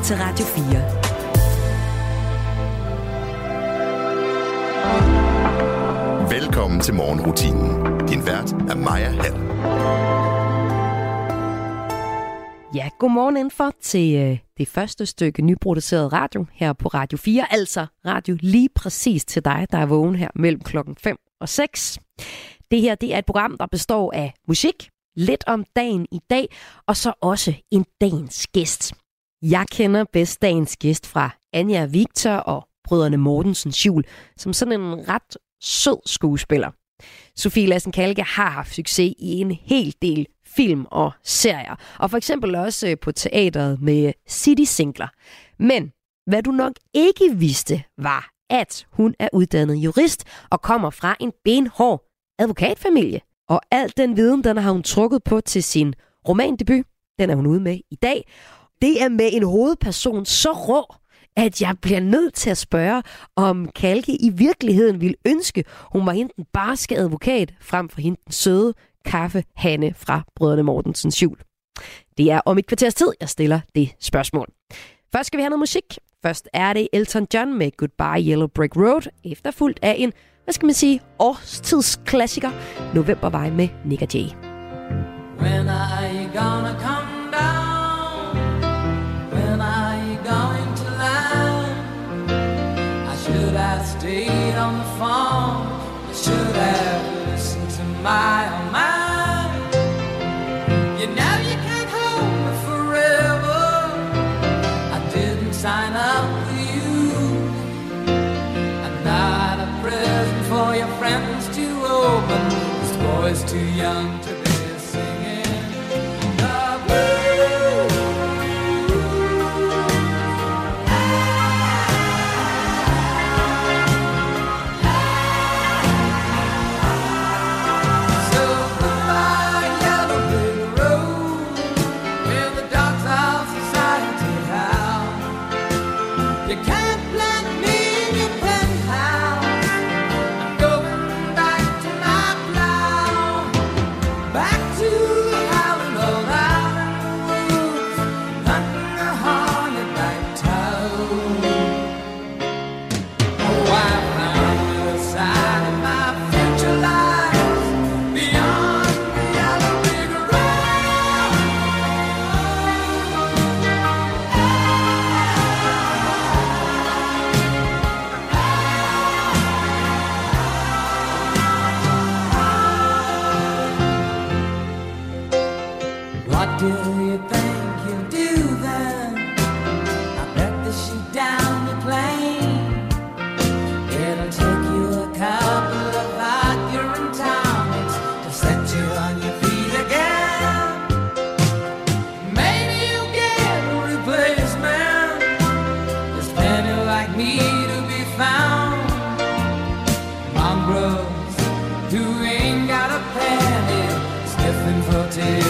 lytter til Radio 4. Velkommen til morgenrutinen. Din vært er Maja Hall. Ja, godmorgen indenfor til øh, det første stykke nyproduceret radio her på Radio 4. Altså radio lige præcis til dig, der er vågen her mellem klokken 5 og 6. Det her det er et program, der består af musik, lidt om dagen i dag, og så også en dagens gæst. Jeg kender bedst dagens gæst fra Anja Victor og brødrene Mortensens jul, som sådan en ret sød skuespiller. Sofie Lassen Kalke har haft succes i en hel del film og serier, og for eksempel også øh, på teateret med City Singler. Men hvad du nok ikke vidste, var, at hun er uddannet jurist og kommer fra en benhård advokatfamilie. Og al den viden, den har hun trukket på til sin romandebut. Den er hun ude med i dag. Det er med en hovedperson så rå, at jeg bliver nødt til at spørge, om Kalke i virkeligheden ville ønske, hun var hende den barske advokat, frem for hende den søde kaffe Hanne fra Brødrene Mortensens jul. Det er om et kvarters tid, jeg stiller det spørgsmål. Først skal vi have noget musik. Først er det Elton John med Goodbye Yellow Brick Road, efterfulgt af en, hvad skal man sige, årstidsklassiker, Novembervej med Nick og Jay. When are you gonna come stayed on the phone. I should have listened to my own mind. You know you can't hold me forever. I didn't sign up for you. I'm not a present for your friends to open. This boy's too young to who ain't got a penny, sniffing for tidbits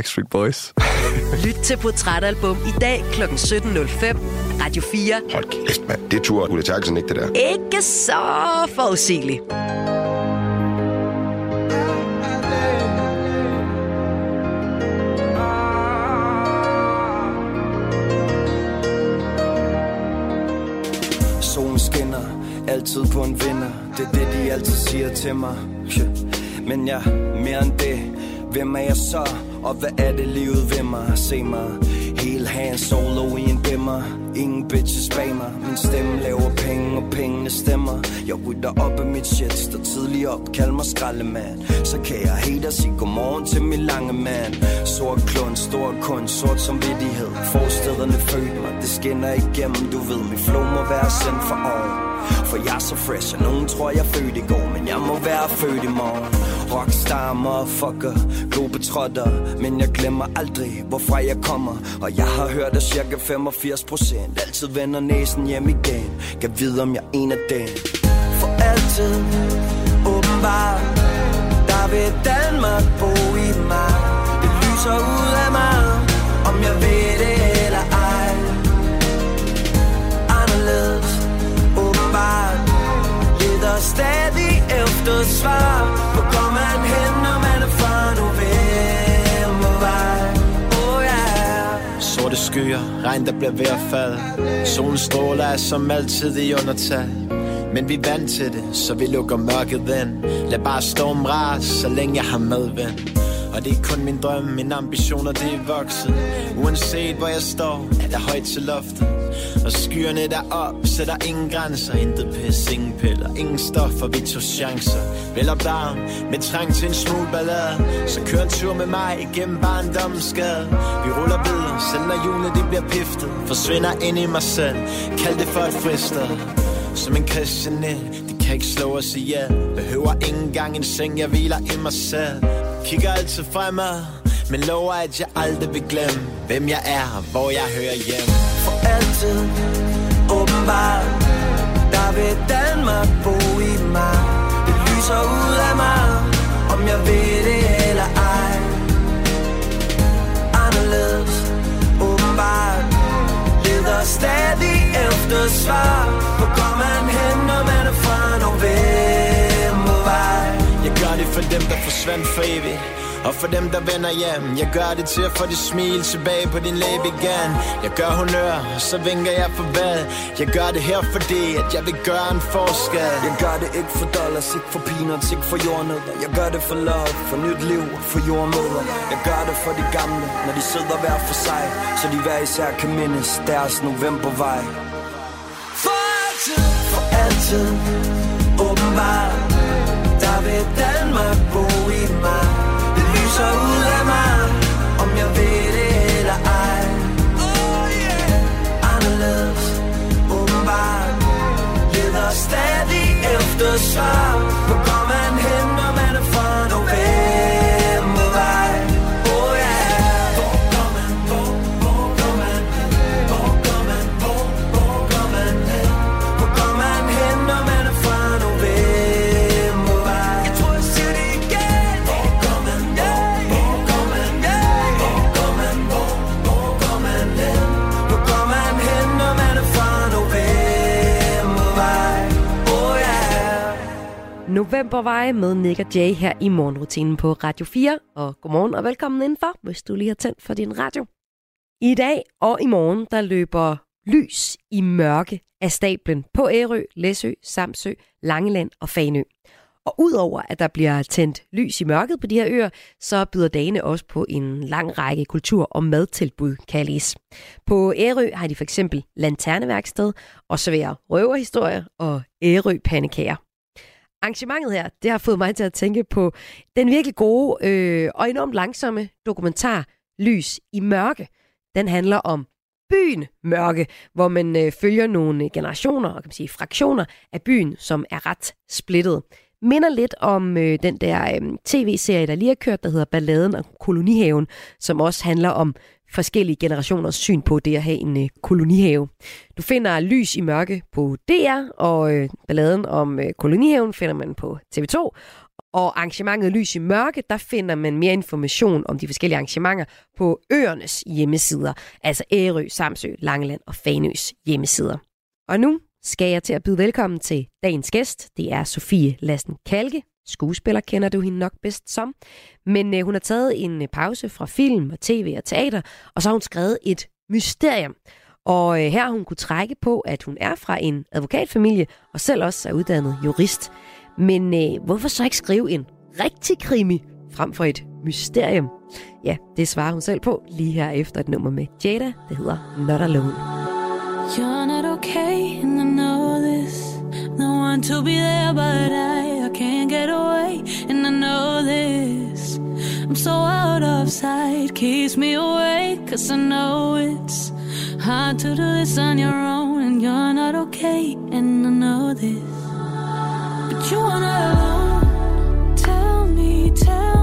Backstreet Boys. Lyt til Portrætalbum i dag kl. 17.05. Radio 4. Hold kæft, mand. Det tror Ulla Terkelsen ikke, det der. Ikke så forudsigeligt. Solen skinner, altid på en vinder Det er det, de altid siger til mig Men jeg mere end det Hvem er jeg så? Og hvad er det livet ved mig? Se mig. Hele hand solo i en dimmer. Ingen bitches bag mig. Min stemme laver penge og pengene stemmer. Jeg rydder op af mit shit. Står tidligt op, kald mig skraldemand. Så kan jeg haters sige godmorgen til min lange mand. Sort klund, stor kun, sort som vidtighed Forstederne fødte mig, det skinner igennem. Du ved, min flow må være sendt for år for jeg er så fresh, og nogen tror jeg er født i går. Men jeg må være født i morgen. Rockstar, motherfucker, globetrotter Men jeg glemmer aldrig, hvorfra jeg kommer. Og jeg har hørt, at cirka 85 procent Altid vender næsen hjem igen. Kan vide, om jeg er en af dem. For altid, åbenbart Der vil Danmark bo i mig. Det lyser ud af mig Om jeg ved det eller ej. Anderledes åbenbart Leder stadig efter svar. Skyer, regn der bliver ved at falde. Solen stråler er som altid i undertal men vi er vant til det, så vi lukker mørket ind. Lad bare storm ras, så længe jeg har medvind. Og det er kun min drøm, mine ambitioner det er vokset. Uanset hvor jeg står, er der højt til loftet. Og skyerne der op, sætter ingen grænser. Intet pis, ingen piller, ingen stoffer, vi tog chancer. Vel op varm, med trang til en smule ballade. Så kør en tur med mig igennem barndommens skade Vi ruller videre, selv når julene de bliver piftet. Forsvinder ind i mig selv, kald det for et frister. Som en kristianel De kan ikke slå os ihjel. Behøver ikke engang en seng, jeg hviler i mig selv. Kigger altid fremad Men lover, at jeg aldrig vil glemme Hvem jeg er og hvor jeg hører hjem For altid, åbenbart Der vil Danmark bo i mig. Det lyser ud af mig Om jeg ved det eller ej. Anderledes, åbenbart Leder stadig efter svar. Hvor går man hen, når man er fra Norge? For dem, der forsvandt for evigt. Og for dem, der vender hjem. Jeg gør det til at få det smil tilbage på din læbe igen. Jeg gør honør, og så vinker jeg farvel Jeg gør det her, fordi at jeg vil gøre en forskel. Jeg gør det ikke for dollars, ikke for peanuts, ikke for jordnødder. Jeg gør det for love, for nyt liv, for jordmøder Jeg gør det for de gamle, når de sidder hver for sig Så de hver især kan mindes deres novembervej. For altid, for altid, åbenbart vil Danmark bo i mig. Det lyser ud af mig, om jeg ved det eller ej. Oh yeah, anderledes, åbenbart. Leder stadig efter svar. På på vej med Nick og Jay her i morgenrutinen på Radio 4. Og godmorgen og velkommen indenfor, hvis du lige har tændt for din radio. I dag og i morgen, der løber lys i mørke af stablen på Ærø, Læsø, Samsø, Langeland og Fanø. Og udover at der bliver tændt lys i mørket på de her øer, så byder dagene også på en lang række kultur- og madtilbud, kan jeg læse. På Ærø har de for eksempel lanterneværksted og serverer røverhistorier og Ærø pandekager. Arrangementet her, det har fået mig til at tænke på den virkelig gode øh, og enormt langsomme dokumentar Lys i mørke. Den handler om byen Mørke, hvor man øh, følger nogle generationer og kan man sige fraktioner af byen, som er ret splittet. Minder lidt om øh, den der øh, tv-serie, der lige har kørt, der hedder Balladen og Kolonihaven, som også handler om forskellige generationers syn på det at have en øh, kolonihave. Du finder Lys i mørke på DR, og øh, balladen om øh, kolonihaven finder man på TV2. Og arrangementet Lys i Mørke, der finder man mere information om de forskellige arrangementer på øernes hjemmesider, altså Ærø, Samsø, Langeland og Fanøs hjemmesider. Og nu skal jeg til at byde velkommen til dagens gæst. Det er Sofie Lassen Kalke. Skuespiller kender du hende nok bedst som. Men øh, hun har taget en øh, pause fra film og tv og teater, og så har hun skrevet et mysterium. Og øh, her har hun kunne trække på, at hun er fra en advokatfamilie, og selv også er uddannet jurist. Men øh, hvorfor så ikke skrive en rigtig krimi frem for et mysterium? Ja, det svarer hun selv på lige her efter et nummer med Jada. Det hedder Not Alone. You're not okay, and I know this. No one to be there, but I, this. I'm so out of sight, keeps me awake, cause I know it's hard to do this on your own, and you're not okay, and I know this. But you are not alone. Tell me, tell me,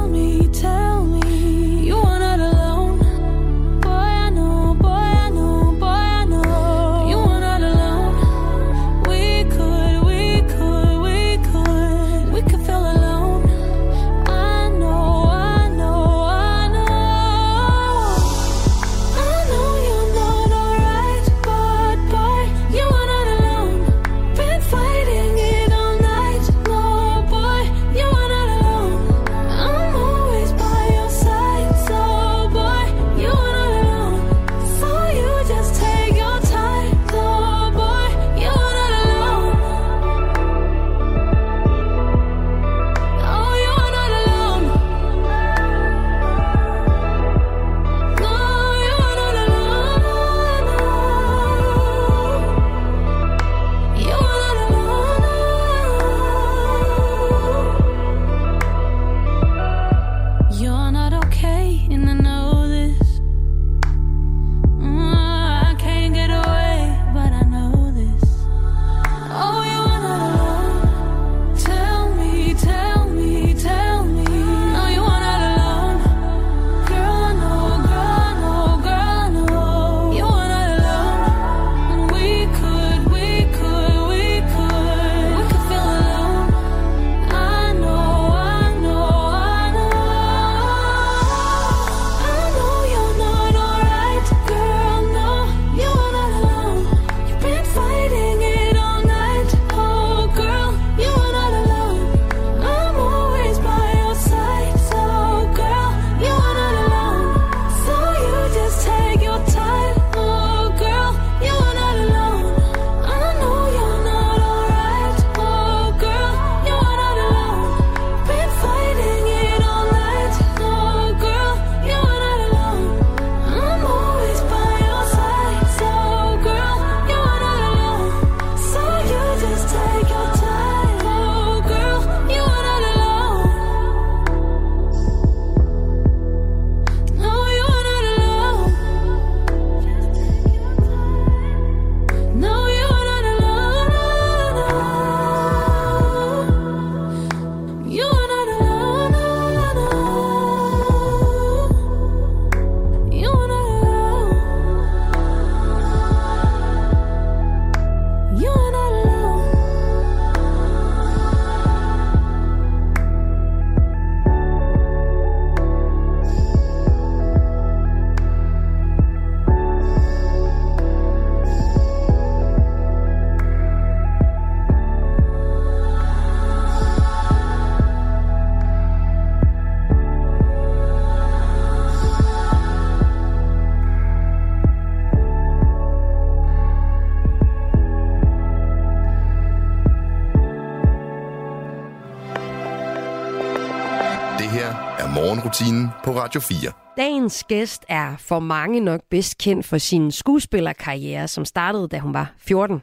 morgenrutinen på Radio 4. Dagens gæst er for mange nok bedst kendt for sin skuespillerkarriere, som startede, da hun var 14.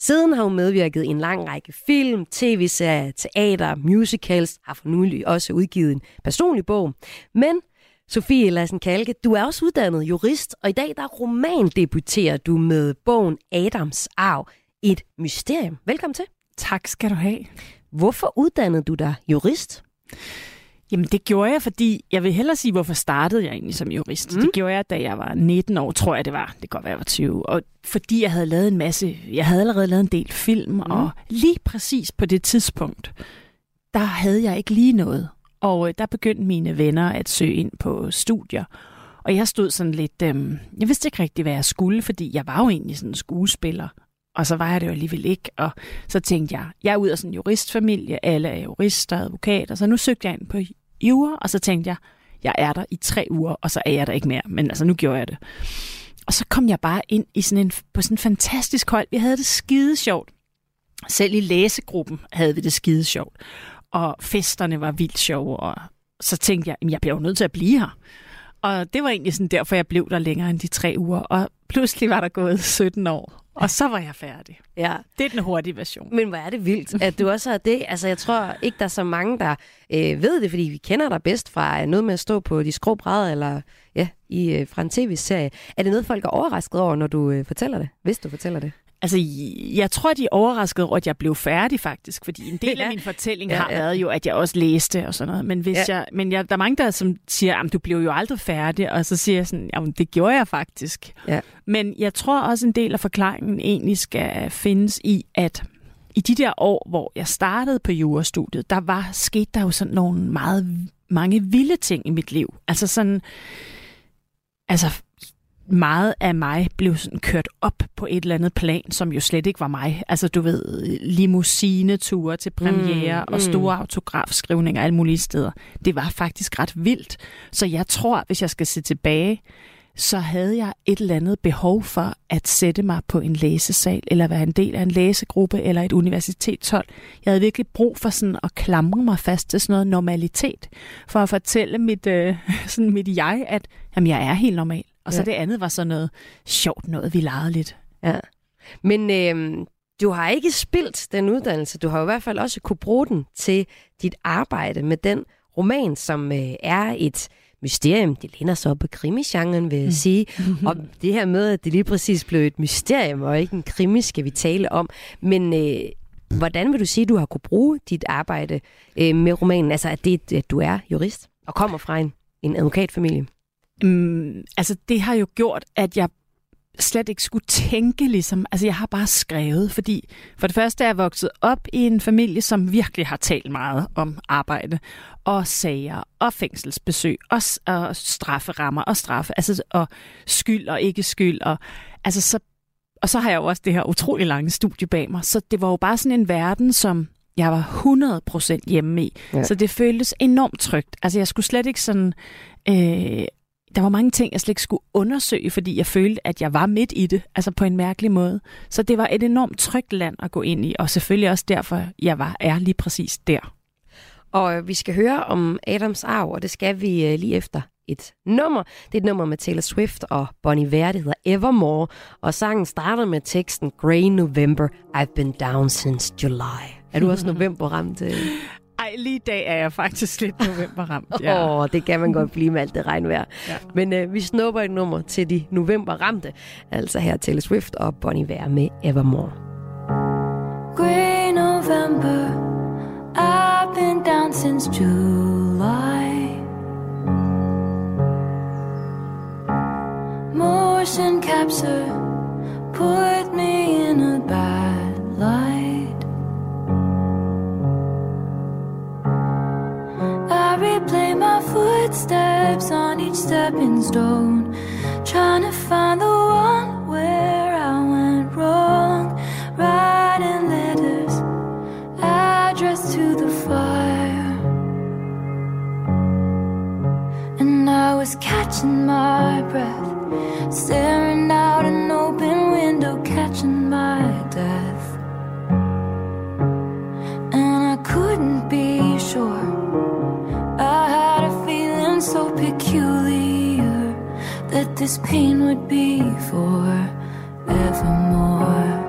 Siden har hun medvirket i en lang række film, tv-serier, teater, musicals, har for nylig også udgivet en personlig bog. Men Sofie Lassen Kalke, du er også uddannet jurist, og i dag der romandebuterer du med bogen Adams Arv, et mysterium. Velkommen til. Tak skal du have. Hvorfor uddannede du dig jurist? Jamen det gjorde jeg, fordi jeg vil hellere sige, hvorfor startede jeg egentlig som jurist. Mm. Det gjorde jeg, da jeg var 19 år, tror jeg det var. Det kan godt være, jeg var 20. Og fordi jeg havde lavet en masse, jeg havde allerede lavet en del film, mm. og lige præcis på det tidspunkt, der havde jeg ikke lige noget. Og øh, der begyndte mine venner at søge ind på studier. Og jeg stod sådan lidt, øhm, jeg vidste ikke rigtig, hvad jeg skulle, fordi jeg var jo egentlig sådan en skuespiller. Og så var jeg det jo alligevel ikke. Og så tænkte jeg, jeg er ud af sådan en juristfamilie, alle er jurister, advokater, så nu søgte jeg ind på jura, og så tænkte jeg, jeg er der i tre uger, og så er jeg der ikke mere. Men altså, nu gjorde jeg det. Og så kom jeg bare ind i sådan en, på sådan en fantastisk hold. Vi havde det skide sjovt. Selv i læsegruppen havde vi det skide sjovt. Og festerne var vildt sjove, og så tænkte jeg, jeg bliver jo nødt til at blive her. Og det var egentlig sådan derfor, jeg blev der længere end de tre uger. Og pludselig var der gået 17 år, og så var jeg færdig. Ja. Det er den hurtige version. Men hvor er det vildt, at du også har det. Altså, jeg tror ikke, der er så mange, der øh, ved det, fordi vi kender dig bedst fra øh, noget med at stå på de skrå brædder, eller ja, i, øh, fra en tv-serie. Er det noget, folk er overrasket over, når du øh, fortæller det? Hvis du fortæller det? Altså, jeg tror, de er overrasket over, at jeg blev færdig faktisk, fordi en del af min fortælling ja, har ja. været jo, at jeg også læste og sådan noget. Men, hvis ja. jeg, men jeg, der er mange, der som siger, at du blev jo aldrig færdig, og så siger jeg sådan, jamen det gjorde jeg faktisk. Ja. Men jeg tror også, en del af forklaringen egentlig skal findes i, at i de der år, hvor jeg startede på jurastudiet, der var skete der jo sådan nogle meget mange vilde ting i mit liv. Altså sådan, altså meget af mig blev sådan kørt op på et eller andet plan, som jo slet ikke var mig. Altså du ved, limousineture til premiere mm, og store mm. autografskrivninger alle mulige steder. Det var faktisk ret vildt. Så jeg tror, hvis jeg skal se tilbage, så havde jeg et eller andet behov for at sætte mig på en læsesal, eller være en del af en læsegruppe, eller et universitetshold. Jeg havde virkelig brug for sådan at klamre mig fast til sådan noget normalitet, for at fortælle mit, øh, sådan mit jeg, at jamen, jeg er helt normal. Og så ja. det andet var så noget sjovt noget, vi legede lidt. Ja. Men øh, du har ikke spildt den uddannelse. Du har i hvert fald også kunne bruge den til dit arbejde med den roman, som øh, er et mysterium. Det lænder sig op på krimisgenren, vil jeg mm. sige. Og det her med, at det lige præcis blev et mysterium, og ikke en krimi, skal vi tale om. Men øh, hvordan vil du sige, at du har kunne bruge dit arbejde øh, med romanen? Altså, at, det, at du er jurist og kommer fra en, en advokatfamilie? Um, altså, det har jo gjort, at jeg slet ikke skulle tænke ligesom, altså jeg har bare skrevet, fordi for det første er jeg vokset op i en familie, som virkelig har talt meget om arbejde, og sager, og fængselsbesøg, og, og strafferammer, og straffe, altså og skyld og ikke skyld, og altså så, og så har jeg jo også det her utrolig lange studie bag mig, så det var jo bare sådan en verden, som jeg var 100% hjemme i, ja. så det føltes enormt trygt. Altså jeg skulle slet ikke sådan øh, der var mange ting, jeg slet ikke skulle undersøge, fordi jeg følte, at jeg var midt i det, altså på en mærkelig måde. Så det var et enormt trygt land at gå ind i, og selvfølgelig også derfor, jeg var er lige præcis der. Og øh, vi skal høre om Adams arv, og det skal vi øh, lige efter et nummer. Det er et nummer med Taylor Swift og Bonnie Vare, det hedder Evermore, og sangen starter med teksten Grey November, I've been down since July. Er du også november ramt? Øh? Ej, lige i dag er jeg faktisk lidt novemberramt. Åh, ja. oh, det kan man godt blive med alt det regnvejr. Ja. Men øh, vi snupper et nummer til de novemberramte. Altså her Taylor Swift og Bonnie Vare med Evermore. Grey November I've been down since July Motion capture Put me in a bad light footsteps on each stepping stone, trying to find the one where I went wrong. Writing letters addressed to the fire, and I was catching my breath, staring this pain would be forevermore. Hey,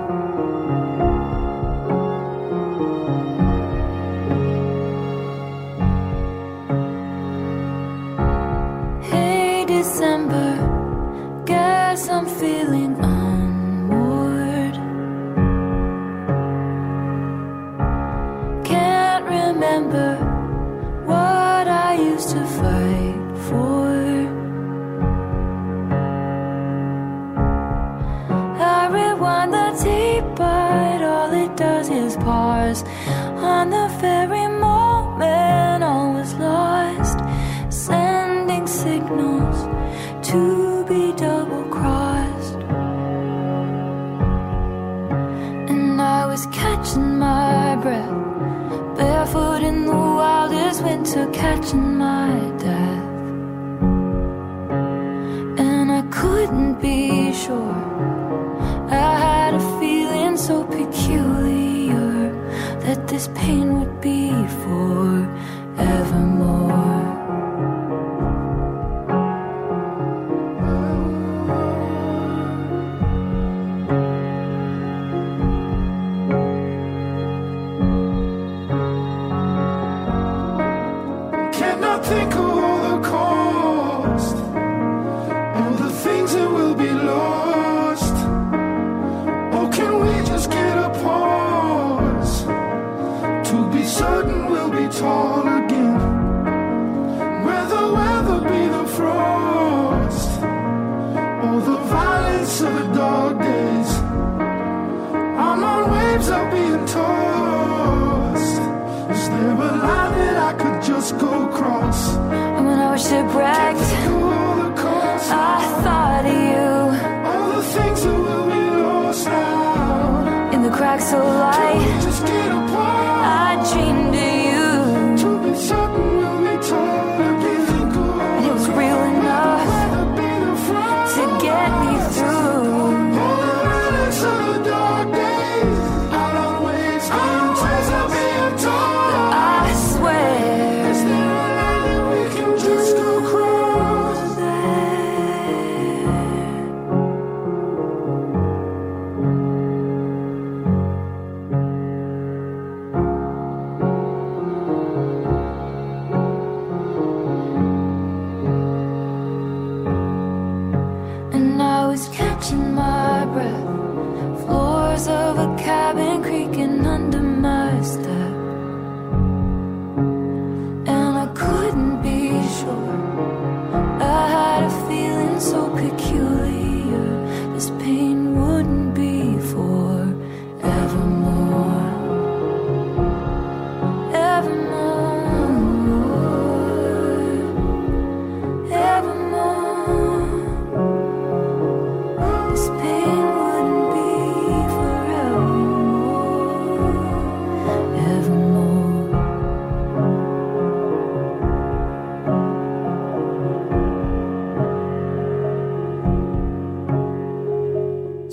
this pain would be forevermore. Cannot of a cabin creaking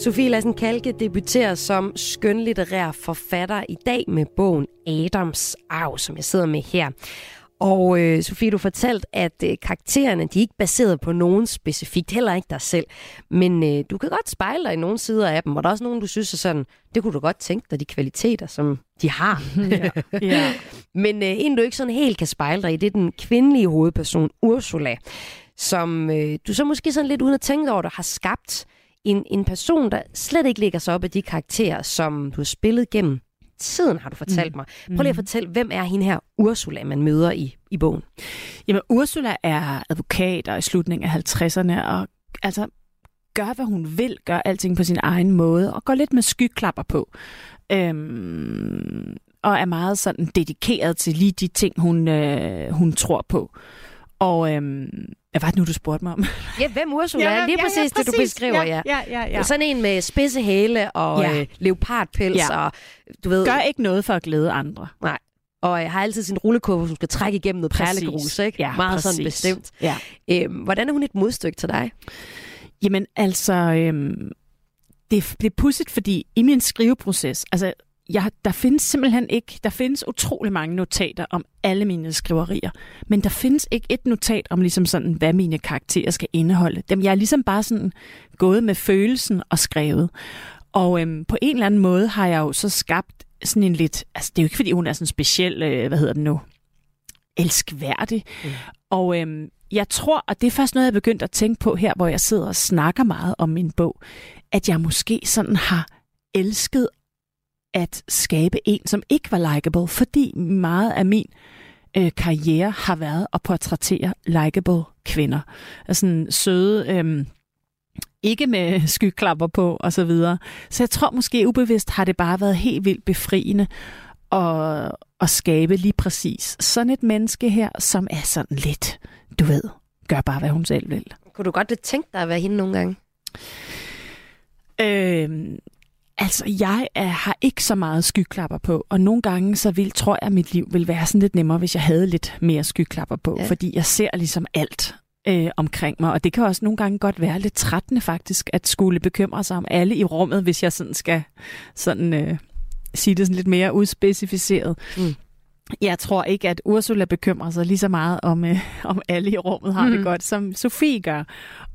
Sofie Lassen Kalke debuterer som skønlitterær forfatter i dag med bogen Adams Arv, som jeg sidder med her. Og øh, Sofie, du fortalte, at øh, karaktererne de er ikke baseret på nogen specifikt, heller ikke dig selv. Men øh, du kan godt spejle dig i nogle sider af dem, og der er også nogen, du synes er sådan, det kunne du godt tænke dig, de kvaliteter, som de har. Ja. Ja. Men øh, en, du ikke sådan helt kan spejle dig i, det er den kvindelige hovedperson, Ursula, som øh, du så måske sådan lidt uden at tænke over det, har skabt en, en person, der slet ikke ligger sig op af de karakterer, som du har spillet gennem tiden, har du fortalt Mm. mig. Prøv lige at fortælle, hvem er hende her Ursula, man møder i, i bogen? Jamen, Ursula er advokat og i slutningen af 50'erne, og altså gør, hvad hun vil, gør alting på sin egen måde, og går lidt med skyklapper på. Øhm, og er meget sådan dedikeret til lige de ting, hun, øh, hun tror på. Og øhm, hvad var det nu, du spurgte mig om? Ja, hvem Ursula Ja, er? Lige ja, ja, præcis det, du præcis. beskriver, Ja, ja. ja, ja, ja. Sådan en med spidse hæle og Ja. øh, leopardpels Ja. og du ved... Gør ikke noget for at glæde andre. Nej. Og øh, har altid sin rullekurve, som skal trække igennem noget Præcis. perlegrus, ikke? Ja, Meget sådan præcis. bestemt. Ja. Øhm, hvordan er hun et modstykke til dig? Jamen altså, øhm, det, det er pudsigt, fordi i min skriveproces, altså jeg, der findes simpelthen ikke, der findes utrolig mange notater om alle mine skriverier, men der findes ikke et notat om ligesom sådan, hvad mine karakterer skal indeholde. Dem, jeg er ligesom bare sådan gået med følelsen og skrevet. Og øhm, på en eller anden måde har jeg jo så skabt sådan en lidt, altså det er jo ikke fordi hun er sådan speciel, øh, hvad hedder den nu, elskværdig. Mm. Og øhm, jeg tror, og det er først noget, jeg er begyndt at tænke på her, hvor jeg sidder og snakker meget om min bog, at jeg måske sådan har elsket at skabe en, som ikke var likable, fordi meget af min øh, karriere har været at portrættere likable kvinder. Altså sådan søde, øh, ikke med skyklapper på og så videre. Så jeg tror måske ubevidst har det bare været helt vildt befriende at, at skabe lige præcis sådan et menneske her, som er sådan lidt, du ved, gør bare, hvad hun selv vil. Kunne du godt tænke dig at være hende nogle gange? Øhm, altså, jeg er, har ikke så meget skyklapper på, og nogle gange så vil, tror jeg, at mit liv ville være sådan lidt nemmere, hvis jeg havde lidt mere skyklapper på, ja. fordi jeg ser ligesom alt øh, omkring mig, og det kan også nogle gange godt være lidt trættende faktisk, at skulle bekymre sig om alle i rummet, hvis jeg sådan skal sådan, øh, sige det sådan lidt mere udspecificeret. Mm. Jeg tror ikke, at Ursula bekymrer sig lige så meget om, øh, om alle i rummet har mm. det godt, som Sofie gør.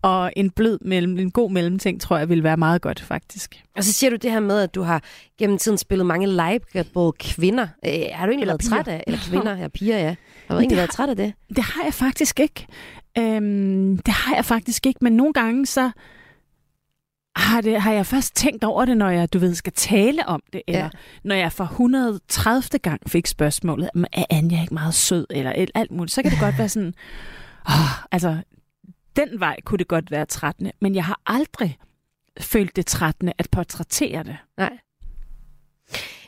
Og en blød mellem, en god mellemting, tror jeg, vil være meget godt, faktisk. Og så siger du det her med, at du har gennem tiden spillet mange live, både kvinder. Øh, har du egentlig eller været piger. træt af, eller kvinder, ja, piger, ja. Har du egentlig været træt af det? Det har jeg faktisk ikke. Øhm, det har jeg faktisk ikke, men nogle gange så har, det, har jeg først tænkt over det, når jeg, du ved, skal tale om det, eller ja. når jeg for 130. gang fik spørgsmålet, er Anja ikke meget sød, eller alt muligt, så kan det godt være sådan, åh, altså, den vej kunne det godt være trættende, men jeg har aldrig følt det trættende at portrættere det. Nej.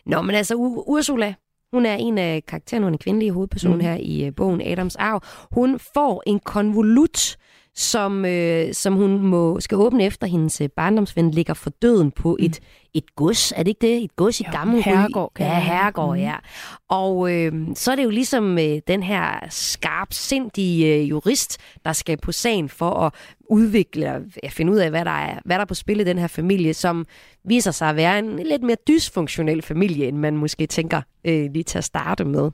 Nå, men altså, Ursula, hun er en af karaktererne, hun er kvindelige hovedperson mm. her i uh, bogen Adams Arv. Hun får en konvolut som, øh, som hun må skal åbne efter hendes øh, barndomsven ligger for døden på mm. et, et gods. Er det ikke det? Et gods i ja, Gamle Herregård. Ja, Herregård, mm. ja. Og øh, så er det jo ligesom øh, den her skarpsindige øh, jurist, der skal på sagen for at udvikle og finde ud af, hvad der, er, hvad der er på spil i den her familie, som viser sig at være en lidt mere dysfunktionel familie, end man måske tænker øh, lige til at starte med.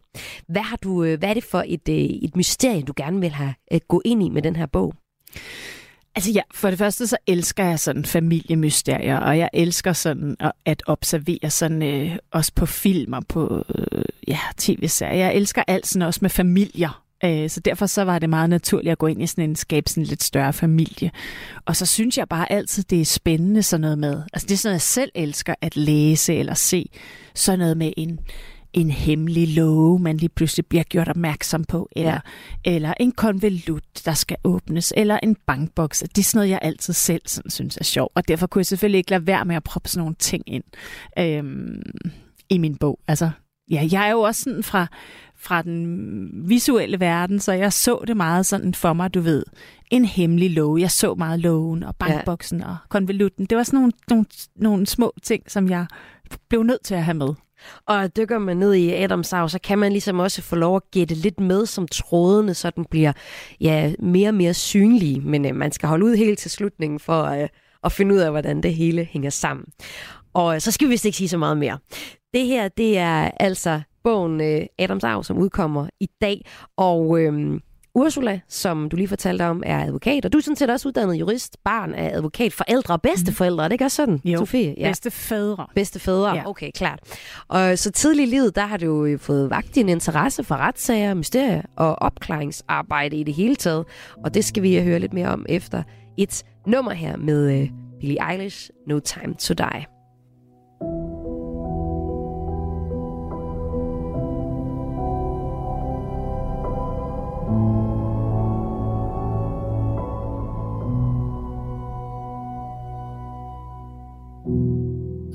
Hvad, har du, øh, hvad er det for et, øh, et mysterie, du gerne vil have øh, gå ind i med den her bog? Altså ja, for det første så elsker jeg sådan familiemysterier, og jeg elsker sådan at, at observere sådan øh, også på film og på øh, ja, tv-serier. Jeg elsker alt sådan også med familier. Øh, så derfor så var det meget naturligt at gå ind i sådan en skabe sådan en lidt større familie. Og så synes jeg bare altid, det er spændende sådan noget med, altså det er sådan noget, jeg selv elsker at læse eller se, sådan noget med en, en hemmelig love, man lige pludselig bliver gjort opmærksom på, eller, ja. eller en konvolut, der skal åbnes, eller en bankboks. Det er sådan noget, jeg altid selv sådan, synes er sjovt, og derfor kunne jeg selvfølgelig ikke lade være med at proppe sådan nogle ting ind øhm, i min bog. Altså, ja, jeg er jo også sådan fra, fra den visuelle verden, så jeg så det meget sådan for mig, du ved, en hemmelig lov. Jeg så meget loven og bankboksen ja. og konvolutten. Det var sådan nogle, nogle, nogle små ting, som jeg blev nødt til at have med. Og dykker man ned i Adams arv, så kan man ligesom også få lov at gætte lidt med, som trådene så den bliver ja, mere og mere synlige. Men øh, man skal holde ud helt til slutningen for øh, at finde ud af, hvordan det hele hænger sammen. Og øh, så skal vi vist ikke sige så meget mere. Det her, det er altså bogen øh, Adams arv, som udkommer i dag. Og øh, Ursula, som du lige fortalte om, er advokat, og du er sådan set også uddannet jurist, barn af advokat, forældre og bedsteforældre, er det ikke også sådan, jo. Sofie? Ja. Bedstefædre. Bedstefædre, ja. okay, klart. Og så tidligt i livet, der har du jo fået vagt din interesse for retssager, mysterier og opklaringsarbejde i det hele taget, og det skal vi høre lidt mere om efter et nummer her med uh, Billie Eilish, No Time to Die.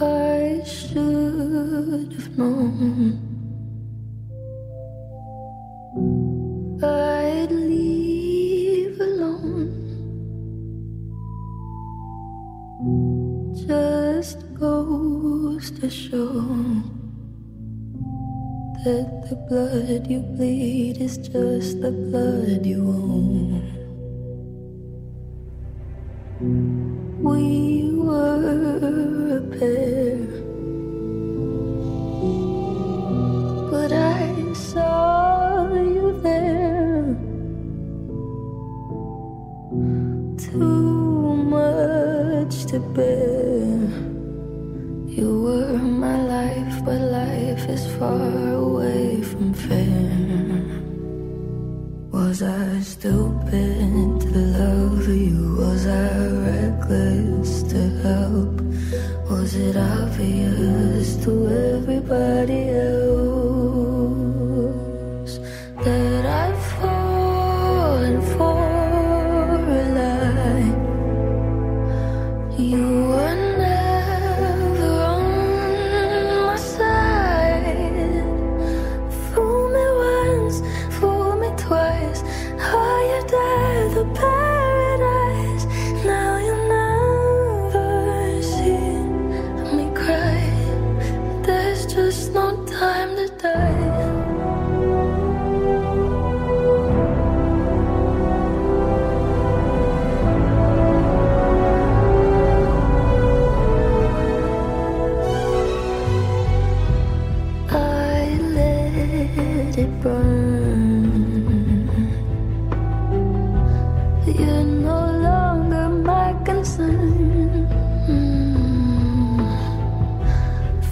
I should have known I'd leave alone. Just goes to show That the blood you bleed is just the blood you own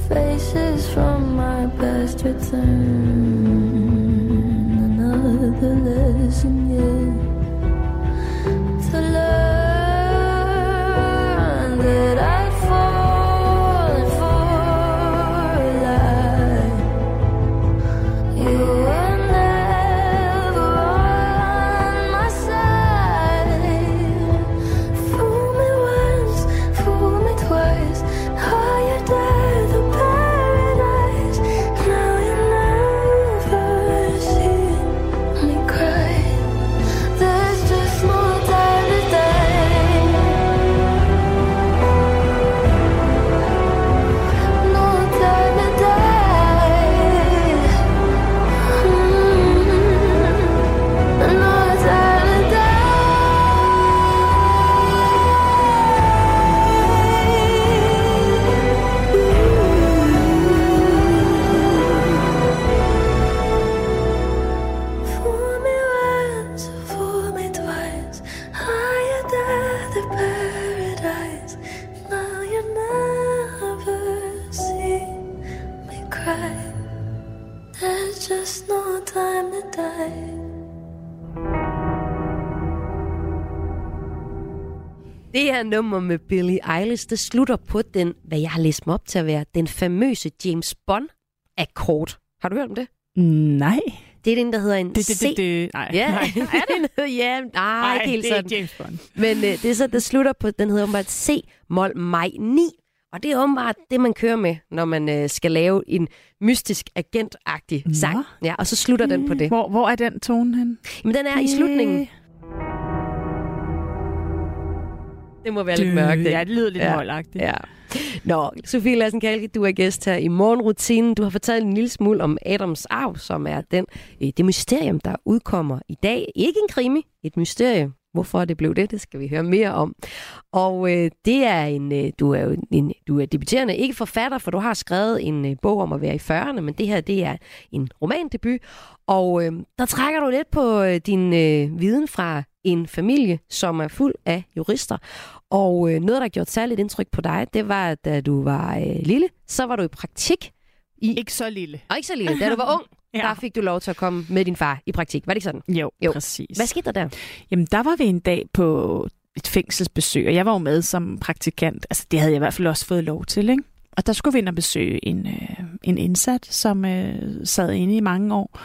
Faces from my past return. Another lesson yet her nummer med Billie Eilish, det slutter på den, hvad jeg har læst mig op til at være, den famøse James Bond-akkord. Har du hørt om det? Nej. Det er den, der hedder en Det, det, C. det, det, nej, Ja, nej. er det? Ja, nej, Nej, ikke helt det er sådan. ikke James Bond. Men øh, det er så, det slutter på, den hedder åbenbart C-mol maj 9. Og det er åbenbart det, man kører med, når man øh, skal lave en mystisk agentagtig sang. Ja, og så slutter den på det. Hvor, hvor er den tone hen? Jamen, den er i slutningen. Det må være lidt mørkt, ikke? Ja, det lyder lidt Ja. møglagtigt. Ja. Nå, Sofie Lassen Kalke, du er gæst her i morgenrutinen. Du har fortalt en lille smule om Adams arv, som er den, øh, det mysterium, der udkommer i dag. Ikke en krimi, et mysterium. Hvorfor det blev det, det skal vi høre mere om. Og øh, det er en, øh, du er jo en, du er debuterende, ikke forfatter, for du har skrevet en øh, bog om at være i 40'erne, men det her, det er en romandebut. Og øh, der trækker du lidt på øh, din øh, viden fra en familie, som er fuld af jurister. Og øh, noget, der gjort særligt indtryk på dig, det var, at da du var øh, lille, så var du i praktik. I... Ikke så lille. Og ikke så lille. Da du var ung, Ja. der fik du lov til at komme med din far i praktik. Var det ikke sådan? Jo, Jo. præcis. Hvad skete der der? Jamen, der var vi en dag på et fængselsbesøg, og jeg var jo med som praktikant. Altså, det havde jeg i hvert fald også fået lov til, ikke? Og der skulle vi ind og besøge en, øh, en indsat, som øh, sad inde i mange år.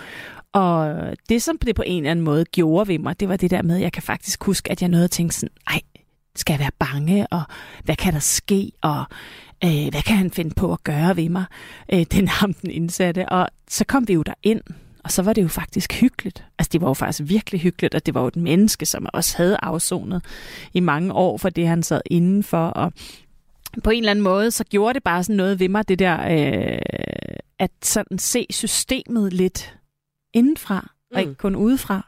Og det, som det på en eller anden måde gjorde ved mig, det var det der med, at jeg kan faktisk huske, at jeg nåede at tænke sådan, ej, skal jeg være bange, og hvad kan der ske, og øh, hvad kan han finde på at gøre ved mig, øh, den ham den indsatte. Og så kom vi jo derind, og så var det jo faktisk hyggeligt. Altså det var jo faktisk virkelig hyggeligt, og det var jo et menneske, som også havde afsonet i mange år for det, han sad indenfor. Og på en eller anden måde, så gjorde det bare sådan noget ved mig, det der, øh, at sådan se systemet lidt indenfra, og ikke kun udefra,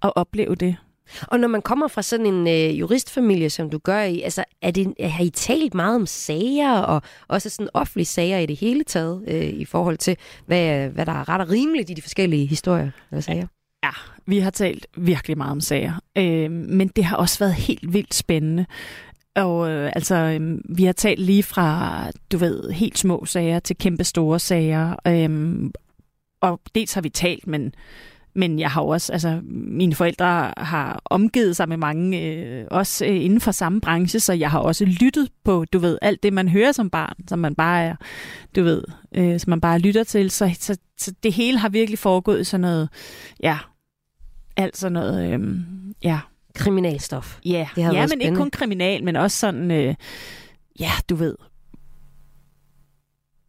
og opleve det. Og når man kommer fra sådan en øh, juristfamilie, som du gør i, altså, er det, har I talt meget om sager, og også sådan offentlige sager i det hele taget, øh, i forhold til, hvad, hvad der er ret og rimeligt i de forskellige historier eller sager? Ja, vi har talt virkelig meget om sager, øh, men det har også været helt vildt spændende. Og øh, altså, øh, vi har talt lige fra, du ved, helt små sager til kæmpe store sager. Øh, og dels har vi talt, men, men jeg har også, altså, mine forældre har omgivet sig med mange, øh, også øh, inden for samme branche, så jeg har også lyttet på, du ved, alt det, man hører som barn, som man bare er, du ved, øh, som man bare lytter til. Så, så, så det hele har virkelig foregået sådan noget, ja, alt sådan noget, øh, ja. Kriminalstof. Ja, har ja været men ikke spændende. kun kriminal, men også sådan, øh, ja, du ved,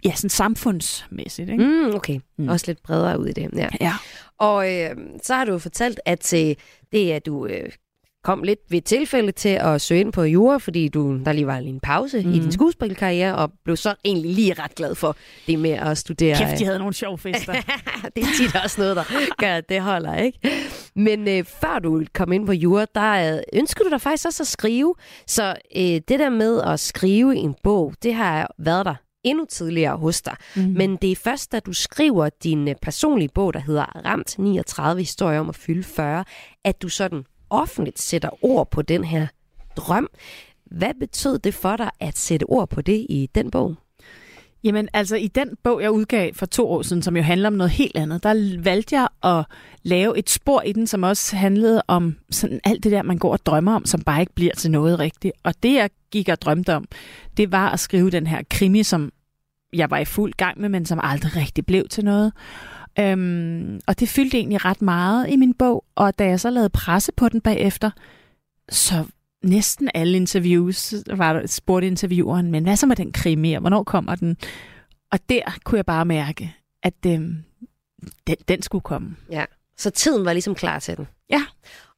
ja, sådan samfundsmæssigt, ikke? Mm, okay. Mm. Også lidt bredere ud i det. Ja. ja. Og øh, så har du fortalt, at øh, det er, at du øh, kom lidt ved tilfælde til at søge ind på jura, fordi du, der lige var en pause mm. i din skuespilkarriere, og blev så egentlig lige ret glad for det med at studere. Kæft, de havde nogle sjove fester. det er tit også noget, der gør, at det holder, ikke? Men øh, før du kom ind på jura, der øh, ønsker du dig faktisk også at skrive. Så øh, det der med at skrive en bog, det har været der endnu tidligere hos dig. Mm. Men det er først, da du skriver din øh, personlige bog, der hedder Ramt 39 historier om at fylde 40, at du sådan offentligt sætter ord på den her drøm. Hvad betød det for dig at sætte ord på det i den bog? Jamen altså i den bog, jeg udgav for to år siden, som jo handler om noget helt andet, der valgte jeg at lave et spor i den, som også handlede om sådan alt det der, man går og drømmer om, som bare ikke bliver til noget rigtigt. Og det, jeg gik og drømte om, det var at skrive den her krimi, som jeg var i fuld gang med, men som aldrig rigtig blev til noget. Øhm, og det fyldte egentlig ret meget i min bog, og da jeg så lavede presse på den bagefter, så næsten alle interviews var spurgte intervieweren, men hvad så med den krimi, og hvornår kommer den? Og der kunne jeg bare mærke, at øhm, den, den skulle komme. Ja, så tiden var ligesom klar til den. Ja.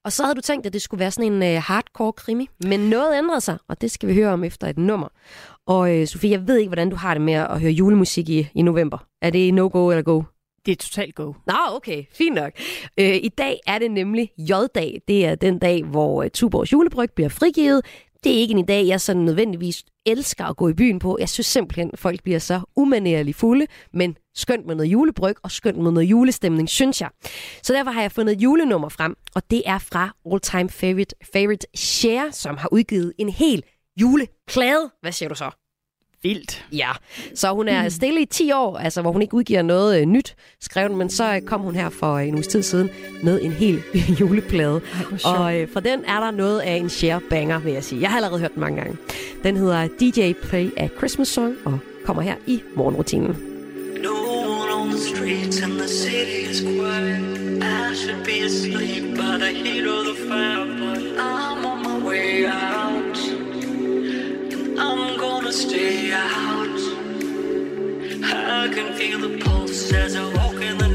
Og så havde du tænkt, at det skulle være sådan en øh, hardcore krimi, men noget ændrede sig, og det skal vi høre om efter et nummer. Og øh, Sofie, jeg ved ikke, hvordan du har det med at høre julemusik i, i november. Er det no-go eller go? Det er totalt go. Nå, okay. Fint nok. Øh, I dag er det nemlig J-dag. Det er den dag, hvor øh, Tuborgs julebryg bliver frigivet. Det er ikke en dag, jeg sådan nødvendigvis elsker at gå i byen på. Jeg synes simpelthen, at folk bliver så umanerligt fulde, men skønt med noget julebryg og skønt med noget julestemning, synes jeg. Så derfor har jeg fundet et julenummer frem, og det er fra All Time Favorite, favorite Cher, som har udgivet en hel juleplade. Hvad siger du så? Vildt. Ja, så hun er stille i 10 år, altså hvor hun ikke udgiver noget øh, nyt, skrev den, men så øh, kom hun her for en uges tid siden med en hel juleplade. sjovt. og øh, for den er der noget af en share banger, vil jeg sige. Jeg har allerede hørt den mange gange. Den hedder DJ Play a Christmas Song og kommer her i morgenrutinen. Streets and the city is quiet. I should be asleep by the heat of the fire, but I'm on my way out. And I'm gonna stay out. I can feel the pulse as I walk in the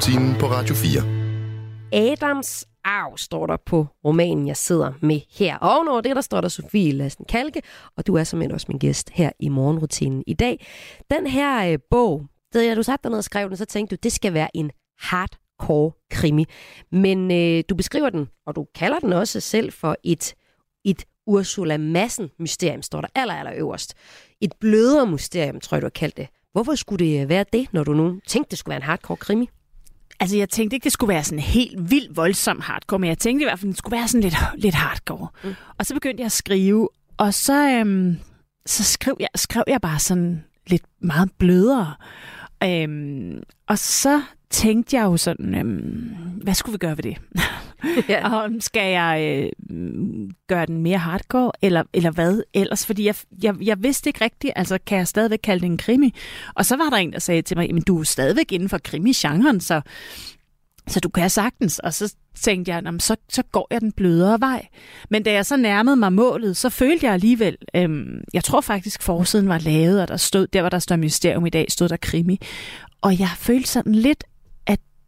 morgenrutinen på Radio 4. Adams arv, står der på romanen, jeg sidder med her. Og ovenover det, der står der Sofie Lassen Kalke, og du er simpelthen også min gæst her i morgenrutinen i dag. Den her øh, bog, da du satte dig ned og skrev den, så tænkte du, det skal være en hardcore krimi. Men øh, du beskriver den, og du kalder den også selv for et, et Ursula Massen-mysterium, står der aller, aller øverst. Et blødere mysterium, tror jeg, du har kaldt det. Hvorfor skulle det øh, være det, når du nu tænkte, det skulle være en hardcore krimi? Altså, jeg tænkte ikke, det skulle være sådan helt vildt voldsom hardcore, men jeg tænkte i hvert fald, det skulle være sådan lidt, lidt hardcore. Mm. Og så begyndte jeg at skrive, og så, øhm, så skrev, jeg, skrev jeg bare sådan lidt meget blødere. Øhm, og så tænkte jeg jo sådan, øhm, hvad skulle vi gøre ved det? ja. og skal jeg øh, gøre den mere hardcore, eller, eller hvad ellers? Fordi jeg, jeg, jeg vidste ikke rigtigt, altså kan jeg stadigvæk kalde det en krimi? Og så var der en, der sagde til mig, men du er stadigvæk inden for krimi-genren, så, så du kan sagtens. Og så tænkte jeg, så, så går jeg den blødere vej. Men da jeg så nærmede mig målet, så følte jeg alligevel, øhm, jeg tror faktisk forsiden var lavet, og der stod, der hvor der står mysterium i dag, stod der krimi. Og jeg følte sådan lidt,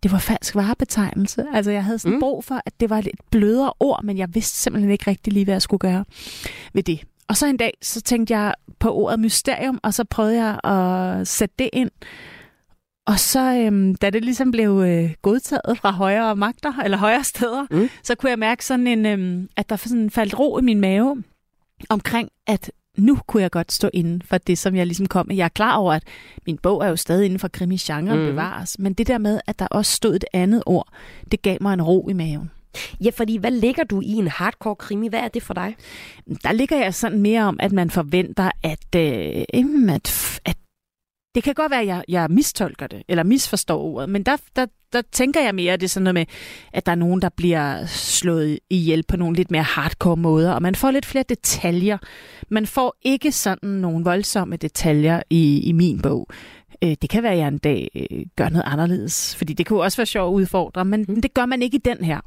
det var falsk varebetegnelse. Altså, jeg havde sådan mm. brug for, at det var lidt blødere ord, men jeg vidste simpelthen ikke rigtig lige, hvad jeg skulle gøre ved det. Og så en dag, så tænkte jeg på ordet mysterium, og så prøvede jeg at sætte det ind. Og så, øhm, da det ligesom blev øh, godtaget fra højere magter, eller højere steder, mm. så kunne jeg mærke sådan en, øhm, at der sådan faldt ro i min mave omkring, at nu kunne jeg godt stå inden for det, som jeg ligesom kom med. Jeg er klar over, at min bog er jo stadig inden for krimi-genren mm. bevares, men det der med, at der også stod et andet ord, det gav mig en ro i maven. Ja, fordi hvad ligger du i en hardcore krimi? Hvad er det for dig? Der ligger jeg sådan mere om, at man forventer, at, øh, at, at det kan godt være, at jeg, jeg mistolker det, eller misforstår ordet, men der, der, der tænker jeg mere, at det er sådan noget med, at der er nogen, der bliver slået ihjel på nogle lidt mere hardcore måder, og man får lidt flere detaljer. Man får ikke sådan nogle voldsomme detaljer i, i min bog. Øh, det kan være, at jeg en dag øh, gør noget anderledes, fordi det kunne også være sjovt at udfordre, men mm. det gør man ikke i den her.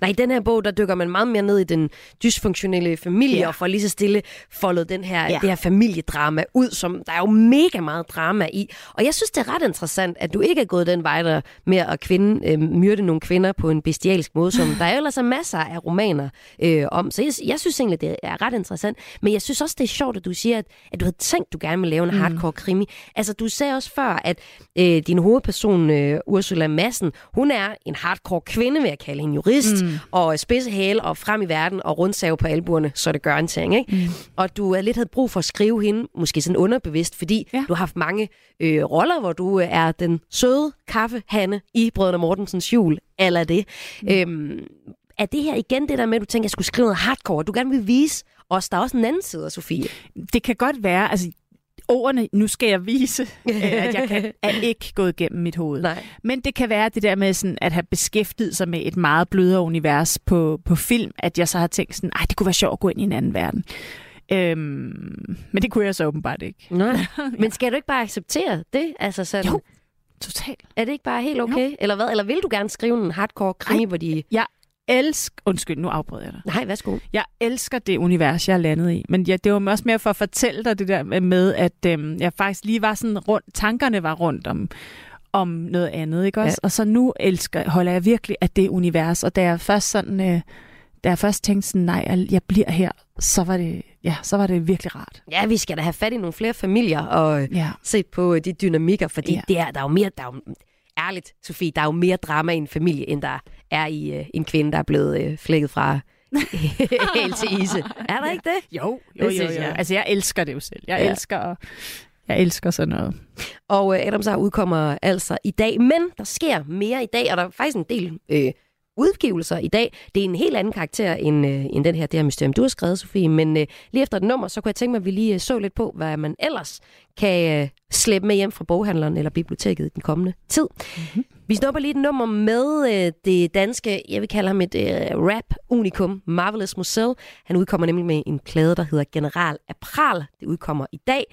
Nej, i den her bog, der dykker man meget mere ned i den dysfunktionelle familie, ja. og får lige så stille foldet den her, ja. det her familiedrama ud, som der er jo mega meget drama i. Og jeg synes, det er ret interessant, at du ikke er gået den vej der med at kvinde, øh, myrde nogle kvinder på en bestialsk måde, som der er ellers er masser af romaner øh, om. Så jeg, jeg synes egentlig, det er ret interessant. Men jeg synes også, det er sjovt, at du siger, at, at du havde tænkt, du gerne vil lave en mm. hardcore krimi. Altså, du sagde også før, at øh, din hovedperson, øh, Ursula Massen, hun er en hardcore kvinde, vil jeg kalde hende jurist mm. og spidse hæle og frem i verden og rundsave på albuerne, så det gør en ting. Ikke? Mm. Og du er lidt havde brug for at skrive hende, måske sådan underbevidst, fordi ja. du har haft mange øh, roller, hvor du er den søde kaffehanne i Brødrene Mortensens jul, eller det. Mm. Øhm, er det her igen det der med, at du tænker, at jeg skulle skrive noget hardcore, du gerne vil vise os, der er også en anden side af Sofie? Det kan godt være, altså ordene, nu skal jeg vise, øh, at jeg kan, er ikke gået igennem mit hoved. Nej. Men det kan være det der med sådan, at have beskæftiget sig med et meget blødere univers på, på film, at jeg så har tænkt sådan, ej, det kunne være sjovt at gå ind i en anden verden. Øhm, men det kunne jeg så åbenbart ikke. Nej. Men skal du ikke bare acceptere det? Altså sådan, jo, totalt. Er det ikke bare helt okay? Jo. Eller hvad? Eller vil du gerne skrive en hardcore krimi, hvor de... Jeg elsker... Undskyld, nu afbryder jeg dig. Nej, værsgo. Jeg elsker det univers, jeg er landet i. Men ja, det var også mere for at fortælle dig det der med, at øhm, jeg faktisk lige var sådan rundt... Tankerne var rundt om, om noget andet, ikke også? Ja. Og så nu elsker, holder jeg virkelig af det univers. Og da jeg først sådan... Øh, da jeg først tænkte sådan, nej, jeg bliver her, så var det, ja, så var det virkelig rart. Ja, vi skal da have fat i nogle flere familier og ja. se på de dynamikker, fordi ja. det er, der er jo mere, der er jo, ærligt, Sofie, der er jo mere drama i en familie, end der er i uh, en kvinde, der er blevet uh, flækket fra helt til ise. Er der ikke det? Jo, jo, jo. jo. Jeg. Altså, jeg elsker det jo selv. Jeg ja. elsker jeg elsker sådan noget. Og uh, Adams udkommer altså i dag, men der sker mere i dag, og der er faktisk en del øh, udgivelser i dag. Det er en helt anden karakter end, øh, end den her, det her mysterium, du har skrevet, Sofie. Men øh, lige efter et nummer, så kunne jeg tænke mig, at vi lige øh, så lidt på, hvad man ellers kan øh, slæbe med hjem fra boghandleren eller biblioteket i den kommende tid. Mm-hmm. Vi snupper lige et nummer med øh, det danske, jeg vil kalde ham et øh, rap-unikum, Marvelous Musel. Han udkommer nemlig med en plade, der hedder General Apral. Det udkommer i dag.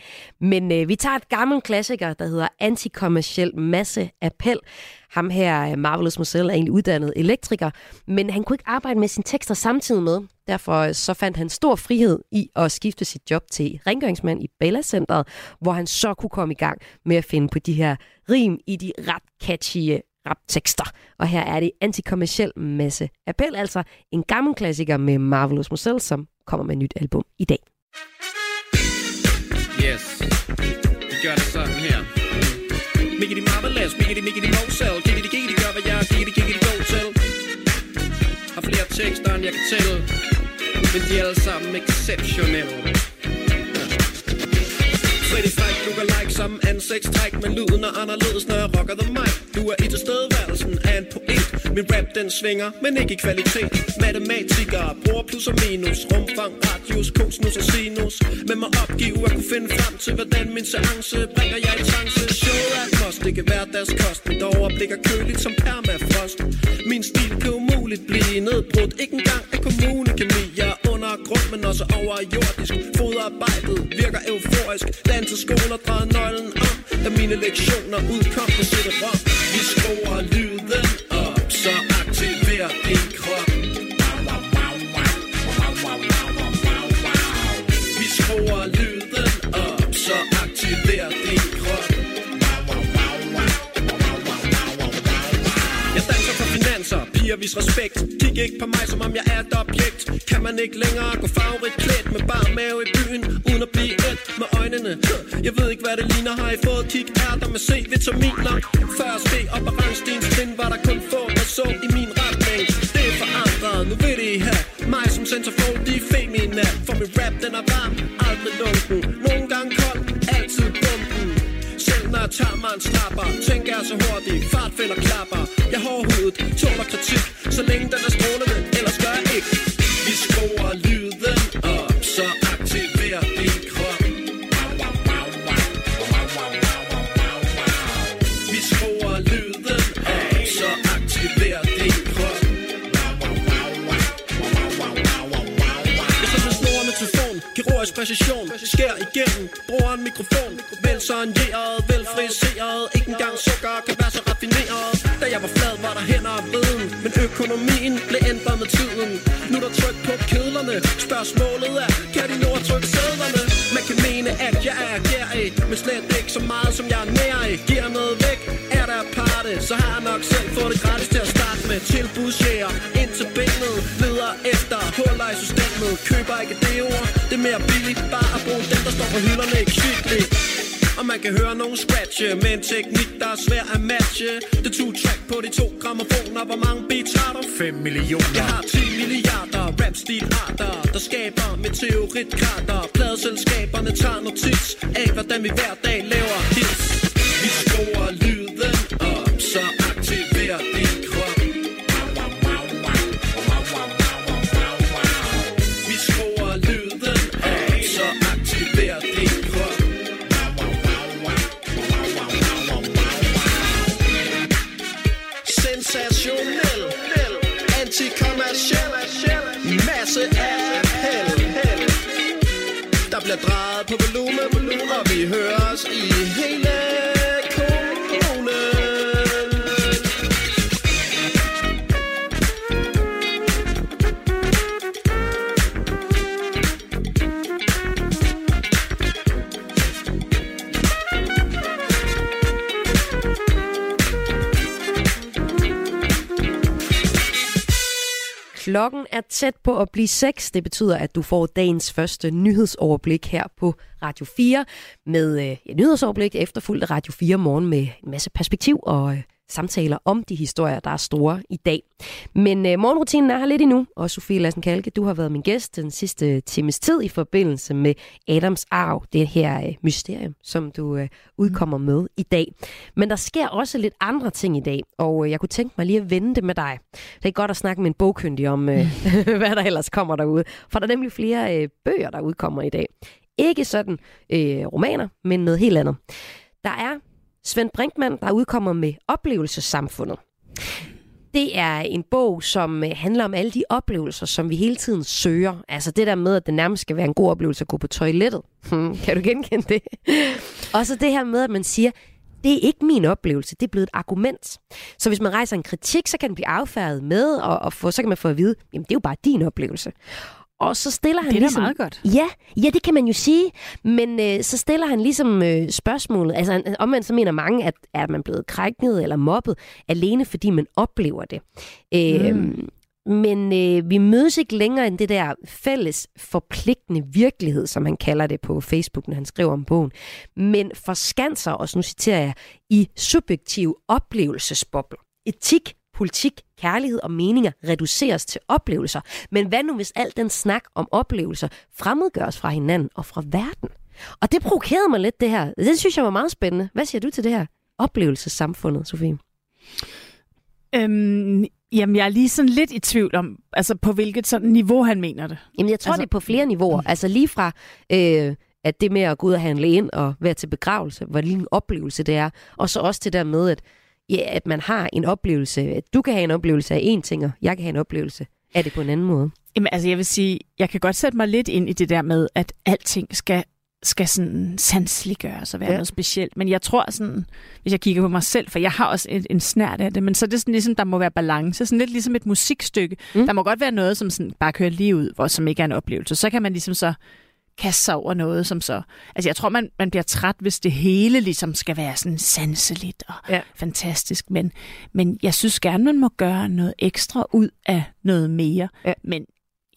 Men øh, vi tager et gammelt klassiker, der hedder Antikommerciel Masse Appel. Ham her, øh, Marvelous Musel, er egentlig uddannet elektriker, men han kunne ikke arbejde med sine tekster samtidig med. Derfor øh, så fandt han stor frihed i at skifte sit job til rengøringsmand i Bella Centeret, hvor han så kunne komme i gang med at finde på de her rim i de ret catchy øh, raptekster. Og her er det antikommersiel masse appel, altså en gammel klassiker med Marvelous Moselle, som kommer med et nyt album i dag. Miggity marvelous, miggity miggity mosel, giggity giggity gør hvad jeg er, giggity giggity go til. Har flere tekster end jeg kan tælle, men de er alle sammen exceptionelle. Pretty Fræk, du kan like som ansigtstræk Men lyden er anderledes, når jeg rocker the mic. Du er i tilstedeværelsen af en poet. Min rap den svinger, men ikke i kvalitet. Matematikere bruger plus og minus. Rumfang, radius, cosinus og sinus. Men må opgive at kunne finde frem til Hvordan min seance bringer jeg i trance. Show er kost, must, det kan være deres kost. Mit overblik er køligt som permafrost. Min stil kan umuligt blive nedbrudt. Ikke engang af kommunekemi. Jeg er under grund, men også overjordisk. Fodarbejdet virker euforisk. Danseskoler drejer nøglen om Da mine lektioner udkom på CD-ROM Vi skruer lyd finanser, piger vis respekt. Kig ikke på mig, som om jeg er et objekt. Kan man ikke længere gå farverigt klædt Med bar mave i byen, uden at blive et med øjnene? Jeg ved ikke, hvad det ligner. Har I fået kig ærter med C-vitaminer? Før steg op ad rangstens trin Var der kun få, der så i min retning. Det er forandret, nu ved de her Mig som centerfold, de er femina. For min rap, den er varm, aldrig lunken. Nogle gange kold, altid bumpen selv når jeg tager mig en snapper Tænker jeg så hurtigt, fartfælder klapper. Jeg har hovedet, tåler kritik Så længe den er strålende, ellers gør jeg ikke. Vi skruer lyden op Så aktiver din krop. Vi skruer lyden op Så aktiver din krop. Jeg så med snorene telefon Kirurgisk præcision Skær igennem Bruger en mikrofon Vel sonjeret Vel friseret Ikke engang sukker kan så raffineret da var der hænder og viden Men økonomien blev ændret med tiden. Nu er der tryk på kedlerne. Spørgsmålet er Kan de nå at trykke sædlerne? Man kan mene at jeg er gærig Men slet ikke så meget som jeg er nær i. Giver noget væk. Er der parte Så har jeg nok selv fået det gratis til at starte med. Tilbudsjæger Ind til benet Leder efter Huller i systemet. Køber ikke det ord Det er mere billigt Bare at bruge dem der står på hylderne Ikke kvickly og man kan høre nogen scratche Med en teknik, der er svær at matche. Det to track på de to gramofoner Hvor mange beats har du? 5 millioner. Jeg har 10 milliarder. Rap-stil-arter Der skaber meteoritkrater Pladeselskaberne tager notits Af hvordan vi hver dag laver hits. Vi skruer lyden op høres vi i Klokken er tæt på at blive 6. Det betyder, at du får dagens første nyhedsoverblik her på Radio 4 med øh, ja, nyhedsoverblik efterfulgt af Radio 4 morgen med en masse perspektiv og øh, samtaler om de historier, der er store i dag. Men øh, morgenrutinen er her lidt endnu, og Sofie Lassen Kalke, du har været min gæst den sidste times tid i forbindelse med Adams Arv, det her øh, mysterium, som du øh, udkommer med i dag. Men der sker også lidt andre ting i dag, og øh, jeg kunne tænke mig lige at vende det med dig. Det er godt at snakke med en bogkyndig om, øh, hvad der ellers kommer derude, for der er nemlig flere øh, bøger, der udkommer i dag. Ikke sådan øh, romaner, men noget helt andet. Der er Svend Brinkmann, der udkommer med Oplevelsessamfundet. Det er en bog, som øh, handler om alle de oplevelser, som vi hele tiden søger. Altså det der med, at det nærmest skal være en god oplevelse at gå på toilettet. Hmm, kan du genkende det? Og så det her med, at man siger, det er ikke min oplevelse, det er blevet et argument. Så hvis man rejser en kritik, så kan den blive affærdet med, og, og få, så kan man få at vide, jamen det er jo bare din oplevelse. Og så stiller han Det er ligesom... meget godt. Ja, ja, det kan man jo sige. Men øh, så stiller han ligesom øh, spørgsmålet. Altså han- omvendt så mener mange, at er man blevet krænket eller mobbet, alene fordi man oplever det. Øh, Mm. Men øh, vi mødes ikke længere end det der fælles forpligtende virkelighed, som han kalder det på Facebook, når han skriver om bogen. Men forskanser os, nu citerer jeg, i subjektive oplevelsesbobler. Etik, politik, kærlighed og meninger reduceres til oplevelser. Men hvad nu, hvis al den snak om oplevelser fremmedgøres fra hinanden og fra verden? Og det provokerede mig lidt, det her. Det synes jeg var meget spændende. Hvad siger du til det her oplevelsessamfundet, Sofie? Øhm, jamen, jeg er lige sådan lidt i tvivl om, altså på hvilket sådan niveau han mener det. Jamen, jeg tror, altså, det er på flere niveauer. Altså lige fra, øh, at det med at gå ud og handle ind og være til begravelse, hvor lille en oplevelse det er, og så også det der med, at, ja, at man har en oplevelse, at du kan have en oplevelse af en ting, og jeg kan have en oplevelse af det på en anden måde. Jamen, altså jeg vil sige, jeg kan godt sætte mig lidt ind i det der med, at alting skal skal sådan sanseliggøres og være ja. noget specielt. Men jeg tror sådan, hvis jeg kigger på mig selv, for jeg har også en, en snært af det, men så er det sådan ligesom, der må være balance. Sådan lidt ligesom et musikstykke. Mm. Der må godt være noget, som sådan bare kører lige ud, hvor som ikke er en oplevelse. Så kan man ligesom så kaste sig over noget, som så... Altså jeg tror, man, man bliver træt, hvis det hele ligesom skal være sådan sanseligt og ja. fantastisk. Men, men jeg synes gerne, man må gøre noget ekstra ud af noget mere. Ja. Men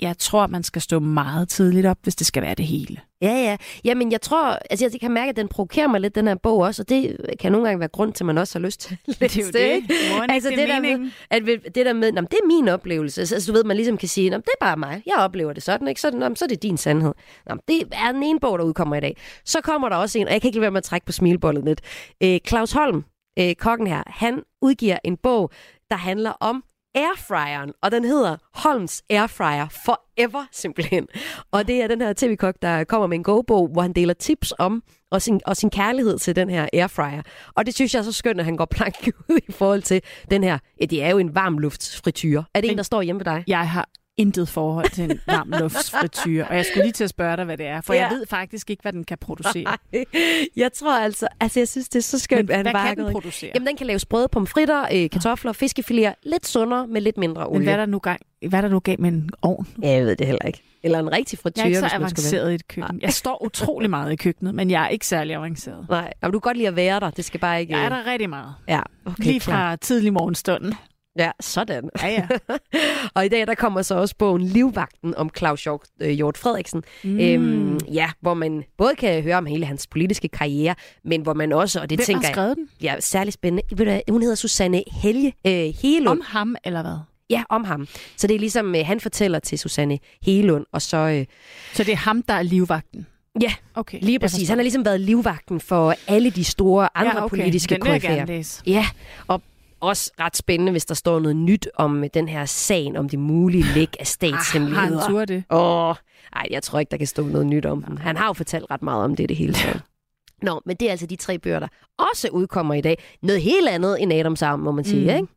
jeg tror, man skal stå meget tidligt op, hvis det skal være det hele. Ja, ja. Jamen, jeg tror, altså jeg kan mærke, at den provokerer mig lidt, den her bog også, og det kan nogle gange være grund til, at man også har lyst til at læse Det er jo det. ikke? Altså det det, er der med, at det der med, "Nå, men det er min oplevelse. Altså, du ved, man ligesom kan sige, "Nå, men det er bare mig. Jeg oplever det sådan, ikke? Så, nå, men så er det din sandhed. Nå, det er den ene bog, der udkommer i dag. Så kommer der også en, og jeg kan ikke lade være med at trække på smilbollet lidt. Øh, Claus Holm, øh, kokken her, han udgiver en bog, der handler om airfryeren, og den hedder Holms Airfryer Forever, simpelthen. Og det er den her tv-kok, der kommer med en go-bog, hvor han deler tips om og sin, og sin kærlighed til den her airfryer. Og det synes jeg er så skønt, at han går plank ud i forhold til den her. Ja, det er jo en varmluftsfrityre. Er det en, der står hjemme ved dig? Jeg har intet forhold til en varmluftsfrityre, og jeg skulle lige til at spørge dig, hvad det er, for Ja. jeg ved faktisk ikke, hvad den kan producere. Jeg tror altså, altså jeg synes, det er så skønt, Men at hvad bare kan den går i- producere? Jamen, den kan lave sprøde pomfritter, øh, kartofler, fiskefiléer, lidt sundere med lidt mindre olie. Men hvad er der nu, gang, hvad er der nu gav med en ovn? Ja, jeg ved det heller ikke. Eller en rigtig frityre, Jeg er ikke så avanceret i et køkken. Jeg står utrolig meget i køkkenet, men jeg er ikke særlig avanceret. Nej, jamen, du kan godt lide at være der. Det skal bare ikke... Jeg er der rigtig meget. Ja, okay, Lige klar. fra tidlig morgenstunden. Ja, sådan. Ja, ja. og i dag der kommer så også bogen Livvagten om Claus Hjort, øh, Hjort Frederiksen. Mm. Øhm, ja, hvor man både kan høre om hele hans politiske karriere, men hvor man også, og det Hvem tænker skrevet den? jeg, ja, særlig spændende, ved du, hun hedder Susanne Helge øh, Helund. Om ham, eller hvad? Ja, om ham. Så det er ligesom, øh, han fortæller til Susanne Helund, og så... Øh, Så det er ham, der er livvagten? Ja, okay, lige jeg præcis. Han har ligesom været livvagten for alle de store andre Ja, okay. politiske jeg læse. Ja, og også ret spændende, hvis der står noget nyt om øh, den her sag, om det mulige læk af statshemmeligheder. Ah, han turde det? Åh, ej, jeg tror ikke, der kan stå noget nyt om den. Han har jo fortalt ret meget om det det hele taget. Nå, men det er altså de tre bøger, der også udkommer i dag. Noget helt andet end Adams arm, må man sige, Mm. ikke?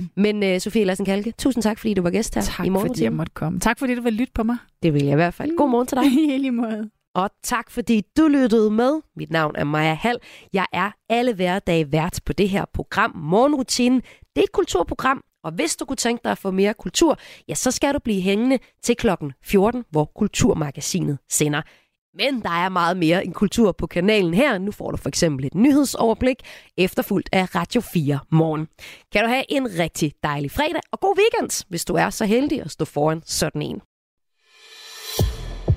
Mm. Men uh, Sofie Lassen Kalke, tusind tak, fordi du var gæst her Tak, i morgen. fordi jeg måtte komme. Tak, fordi du vil lytte på mig. Det vil jeg i hvert fald. God morgen til dig. I lige måde. Og tak fordi du lyttede med. Mit navn er Maja Hall. Jeg er alle hverdage vært på det her program Morgenrutinen. Det er et kulturprogram, og hvis du kunne tænke dig at få mere kultur, ja, så skal du blive hængende til klokken 14, hvor Kulturmagasinet sender. Men der er meget mere end kultur på kanalen her. Nu får du for eksempel et nyhedsoverblik, efterfulgt af Radio 4 morgen. Kan du have en rigtig dejlig fredag og god weekend, hvis du er så heldig at stå foran sådan en.